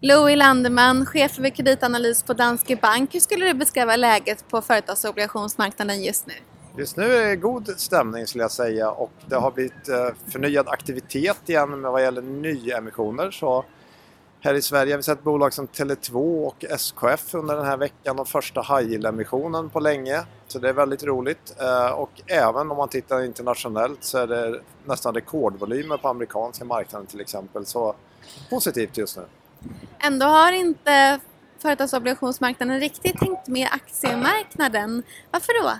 Louis Landeman, chef för kreditanalys på Danske Bank. Hur skulle du beskriva läget på företagsobligationsmarknaden just nu? Just nu är det god stämning skulle jag säga och det har blivit eh, förnyad aktivitet igen vad gäller nyemissioner. Så här i Sverige har vi sett bolag som Tele2 och SKF under den här veckan och första high yield emissionen på länge. Så det är väldigt roligt. Eh, och även om man tittar internationellt så är det nästan rekordvolymer på amerikanska marknaden till exempel. Så positivt just nu. Ändå har inte företagsobligationsmarknaden riktigt hängt med aktiemarknaden. Varför då?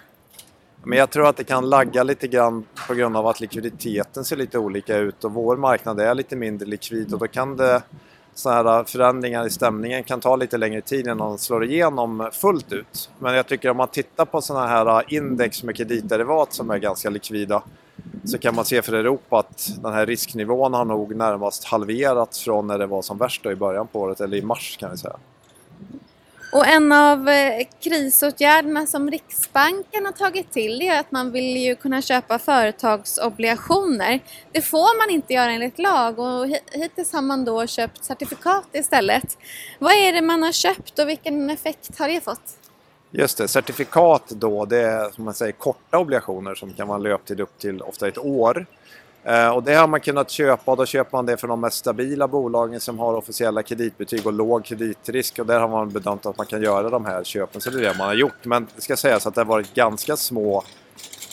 Men jag tror att det kan lagga lite grann på grund av att likviditeten ser lite olika ut och vår marknad är lite mindre likvid och då kan det sådana här äh, förändringar i stämningen kan ta lite längre tid innan de slår igenom fullt ut. Men jag tycker om man tittar på sådana här äh, index med kreditderivat som är ganska likvida så kan man se för Europa att den här risknivån har nog närmast halverats från när det var som värst i början på året, eller i mars kan vi säga. Och en av eh, krisåtgärderna som Riksbanken har tagit till är att man vill ju kunna köpa företagsobligationer. Det får man inte göra enligt lag och hittills har man då köpt certifikat istället. Vad är det man har köpt och vilken effekt har det fått? Just det, certifikat då det är som man säger korta obligationer som kan vara löptid upp till ofta ett år. Eh, och det har man kunnat köpa och då köper man det för de mest stabila bolagen som har officiella kreditbetyg och låg kreditrisk och där har man bedömt att man kan göra de här köpen så det är det man har gjort. Men det ska sägas att det har varit ganska små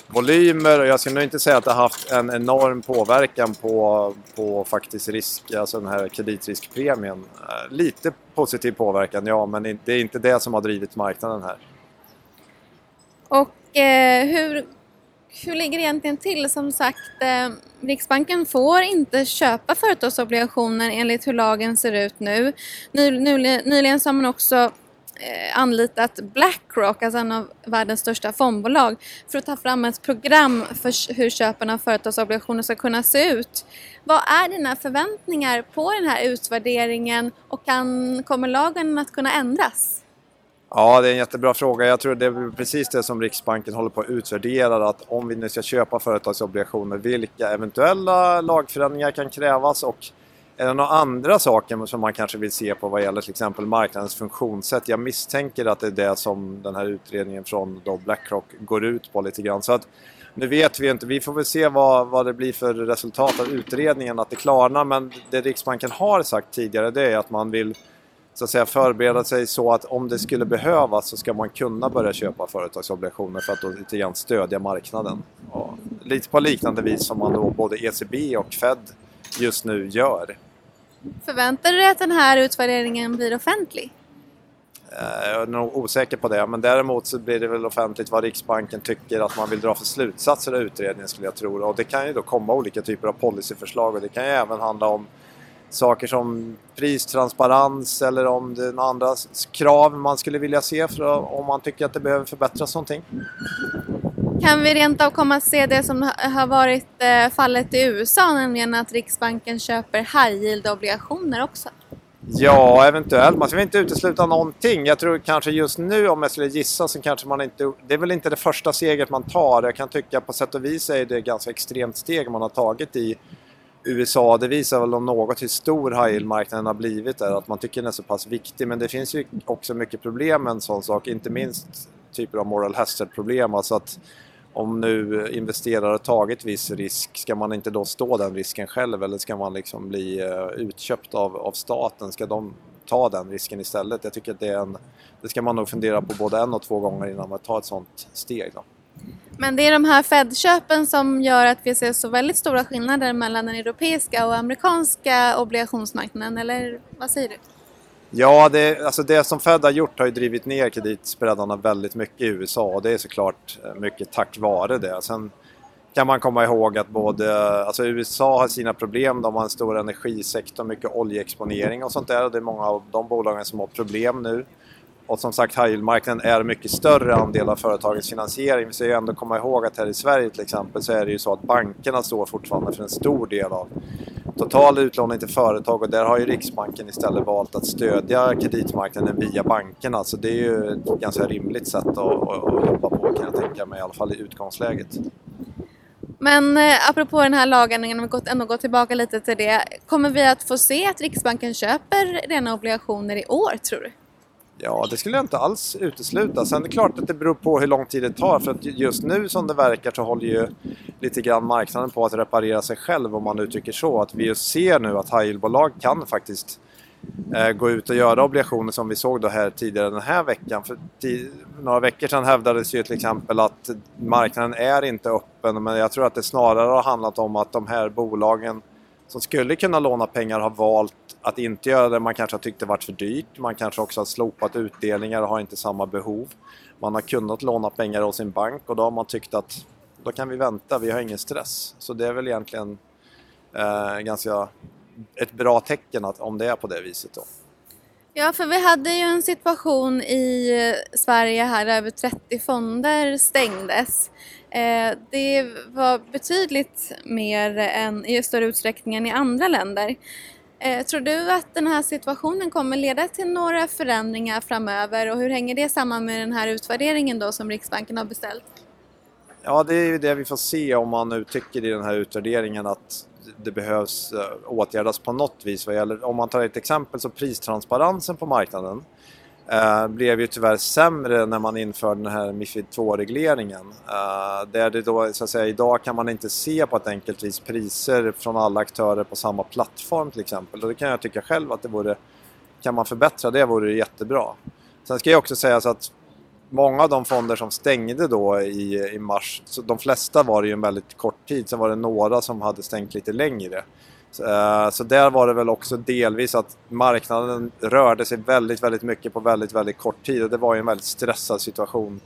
volymer och jag ska nog inte säga att det har haft en enorm påverkan på, på faktiskt risk, alltså den här kreditriskpremien. Eh, lite positiv påverkan ja, men det är inte det som har drivit marknaden här. Och eh, hur hur ligger det egentligen till? Som sagt, eh, Riksbanken får inte köpa företagsobligationer enligt hur lagen ser ut nu. Nyligen, nyligen så har man också eh, anlitat Blackrock, alltså en av världens största fondbolag, för att ta fram ett program för hur köpen av företagsobligationer ska kunna se ut. Vad är dina förväntningar på den här utvärderingen och kan, kommer lagen att kunna ändras? Ja, det är en jättebra fråga. Jag tror det är precis det som Riksbanken håller på att utvärdera. Att om vi nu ska köpa företagsobligationer, vilka eventuella lagförändringar kan krävas och är det några andra saker som man kanske vill se på vad gäller till exempel marknadens funktionssätt? Jag misstänker att det är det som den här utredningen från Blackrock går ut på lite grann. Så att, nu vet vi inte, vi får väl se vad, vad det blir för resultat av utredningen, att det klarnar. Men det Riksbanken har sagt tidigare det är att man vill så att säga förbereda sig så att om det skulle behövas så ska man kunna börja köpa företagsobligationer för att då lite grann stödja marknaden. Och lite på liknande vis som man då både ECB och Fed just nu gör. Förväntar du dig att den här utvärderingen blir offentlig? Eh, jag är nog osäker på det, men däremot så blir det väl offentligt vad Riksbanken tycker att man vill dra för slutsatser av utredningen skulle jag tro. Och det kan ju då komma olika typer av policyförslag och det kan ju även handla om saker som pristransparens eller om det är några andra krav man skulle vilja se för om man tycker att det behöver förbättras någonting. Kan vi rent av komma att se det som har varit eh, fallet i USA, nämligen att Riksbanken köper high yield-obligationer också? Ja, eventuellt. Man ska väl inte utesluta någonting. Jag tror kanske just nu, om jag skulle gissa, så kanske man inte... Det är väl inte det första steget man tar. Jag kan tycka på sätt och vis är det ett ganska extremt steg man har tagit i USA, det visar väl om något hur stor high-yield-marknaden har blivit där, att man tycker den är så pass viktig. Men det finns ju också mycket problem med en sån sak, inte minst typer av moral hazard-problem. Alltså att om nu investerare tagit viss risk, ska man inte då stå den risken själv eller ska man liksom bli eh, utköpt av, av staten? Ska de ta den risken istället? Jag tycker att det, är en, det ska man nog fundera på både en och två gånger innan man tar ett sånt steg. Då. Men det är de här Fed-köpen som gör att vi ser så väldigt stora skillnader mellan den europeiska och amerikanska obligationsmarknaden, eller vad säger du? Ja, det, alltså det som Fed har gjort har ju drivit ner kreditspreadarna väldigt mycket i USA och det är såklart eh, mycket tack vare det. Sen kan man komma ihåg att både alltså USA har sina problem, de har en stor energisektor, mycket oljeexponering och sånt där och det är många av de bolagen som har problem nu. Och som sagt, high marknaden är mycket större andel av företagens finansiering. Vi ska ju ändå komma ihåg att här i Sverige till exempel så är det ju så att bankerna står fortfarande för en stor del av total utlåning till företag och där har ju Riksbanken istället valt att stödja kreditmarknaden via bankerna. Så det är ju ett ganska rimligt sätt att, att, jobba på kan jag tänka mig, i alla fall i utgångsläget. Men eh, apropå den här lagändringen, om vi ändå går tillbaka lite till det. Kommer vi att få se att Riksbanken köper rena obligationer i år tror du? Ja, det skulle jag inte alls utesluta. Sen är det klart att det beror på hur lång tid det tar. För att just nu som det verkar så håller ju lite grann marknaden på att reparera sig själv om man uttrycker så. Att vi just ser nu att high bolag kan faktiskt eh, gå ut och göra obligationer som vi såg då här tidigare den här veckan. För några veckor sedan hävdades ju till exempel att marknaden är inte öppen men jag tror att det snarare har handlat om att de här bolagen som skulle kunna låna pengar har valt att inte göra det. Man kanske har tyckt det varit för dyrt. Man kanske också har slopat utdelningar och har inte samma behov. Man har kunnat låna pengar hos sin bank och då har man tyckt att då kan vi vänta, vi har ingen stress. Så det är väl egentligen eh, ganska ett bra tecken att, om det är på det viset. Då. Ja, för vi hade ju en situation i eh, Sverige här där över 30 fonder stängdes. Eh, det var betydligt mer än i större utsträckning än i andra länder. Eh, tror du att den här situationen kommer leda till några förändringar framöver och hur hänger det samman med den här utvärderingen då som Riksbanken har beställt? Ja, det är ju det vi får se om man nu tycker i den här utvärderingen att det behövs eh, åtgärdas på något vis. Vad gäller, om man tar ett exempel så pristransparensen på marknaden eh, blev ju tyvärr sämre när man införde den här Mifid 2-regleringen. Eh, där det då, så att säga, idag kan man inte se på ett enkelt vis priser från alla aktörer på samma plattform till exempel. Och det kan jag tycka själv att det vore, kan man förbättra det vore det jättebra. Sen ska jag också säga så att många av de fonder som stängde då i, i mars, så de flesta var det ju en väldigt kort tid, sen var det några som hade stängt lite längre. Så, så där var det väl också delvis att marknaden rörde sig väldigt, väldigt mycket på väldigt, väldigt kort tid och det var ju en väldigt stressad situation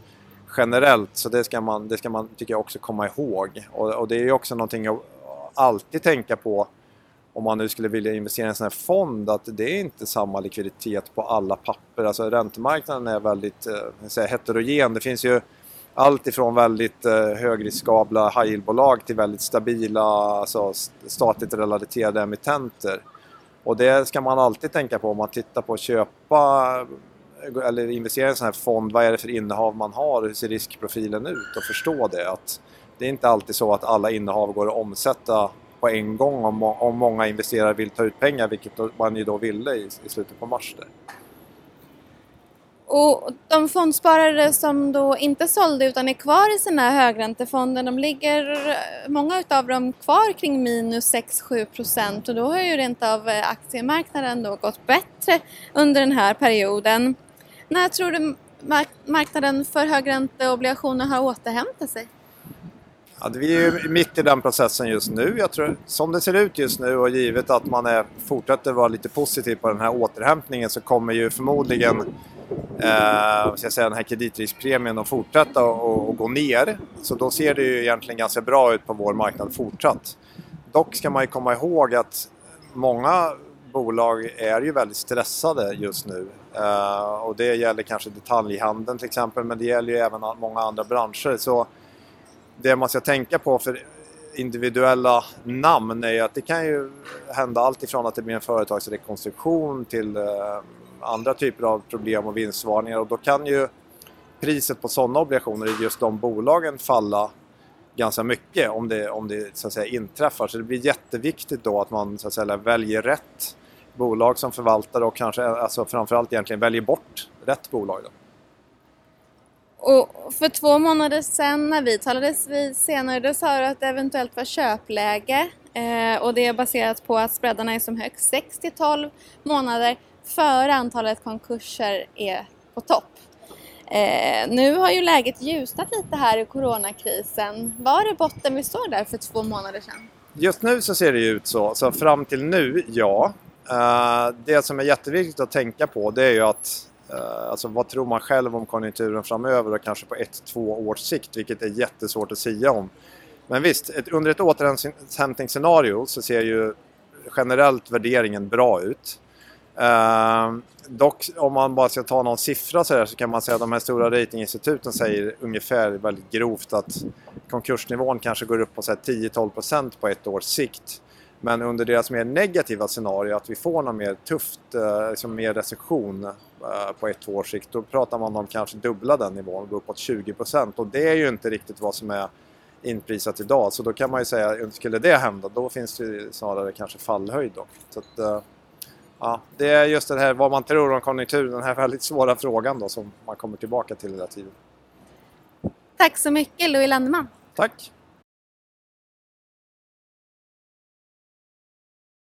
generellt så det ska man, det ska man tycker jag också komma ihåg och, och det är ju också någonting att alltid tänka på om man nu skulle vilja investera i en sån här fond att det är inte samma likviditet på alla papper. Alltså räntemarknaden är väldigt eh, säga, heterogen. Det finns ju allt ifrån väldigt eh, högriskabla high yield-bolag till väldigt stabila alltså statligt relaterade emittenter. Och det ska man alltid tänka på om man tittar på att köpa eller investera i en sån här fond. Vad är det för innehav man har? Hur ser riskprofilen ut? Och förstå det att det är inte alltid så att alla innehav går att omsätta på en gång om, om många investerare vill ta ut pengar, vilket man ju då ville i, i slutet på mars. Där. Och de fondsparare som då inte sålde utan är kvar i sina högräntefonder, de ligger, många utav dem kvar kring minus 6-7 procent och då har ju rent av eh, aktiemarknaden då gått bättre under den här perioden. När tror du marknaden för högränteobligationer har återhämtat sig? Ja, vi är ju mitt i den processen just nu. Jag tror, som det ser ut just nu och givet att man är, fortsätter vara lite positiv på den här återhämtningen så kommer ju förmodligen eh, ska jag säga, den här kreditriskpremien att fortsätta och, och gå ner. Så då ser det ju egentligen ganska bra ut på vår marknad fortsatt. Dock ska man ju komma ihåg att många bolag är ju väldigt stressade just nu. Eh, och det gäller kanske detaljhandeln till exempel men det gäller ju även många andra branscher. Så det man ska tänka på för individuella namn är ju att det kan ju hända allt ifrån att det blir en företagsrekonstruktion till eh, andra typer av problem och vinstvarningar och då kan ju priset på sådana obligationer i just de bolagen falla ganska mycket om det, om det så att säga, inträffar. Så det blir jätteviktigt då att man så att säga, väljer rätt bolag som förvaltare och kanske alltså framförallt egentligen väljer bort rätt bolag. Då. Och för två månader sedan när vi talades vid senare då sa du att det eventuellt var köpläge eh, och det är baserat på att spreadarna är som högst 6 till 12 månader före antalet konkurser är på topp. Eh, nu har ju läget ljusnat lite här i coronakrisen. Var det botten vi såg där för två månader sedan? Just nu så ser det ju ut så. Så fram till nu, ja. Eh, det som är jätteviktigt att tänka på det är ju att eh, alltså vad tror man själv om konjunkturen framöver och kanske på ett, två års sikt, vilket är jättesvårt att säga om. Men visst, ett, under ett återhämtningsscenario så ser ju generellt värderingen bra ut. Uh, dock om man bara ska ta någon siffra så, här, så kan man säga att de här stora ratinginstituten säger ungefär väldigt grovt att konkursnivån kanske går upp på 10-12% på ett års sikt. Men under deras mer negativa scenario, att vi får något mer tufft, uh, liksom mer recession uh, på ett års sikt, då pratar man om kanske dubbla den nivån, gå uppåt 20% och det är ju inte riktigt vad som är inprisat idag. Så då kan man ju säga, skulle det hända, då finns det snarare kanske fallhöjd då. Så att, eh, ja, det är just det här vad man tror om konjunkturen, den här väldigt svåra frågan då som man kommer tillbaka till hela tiden. Tack så mycket Louis Landeman. Tack!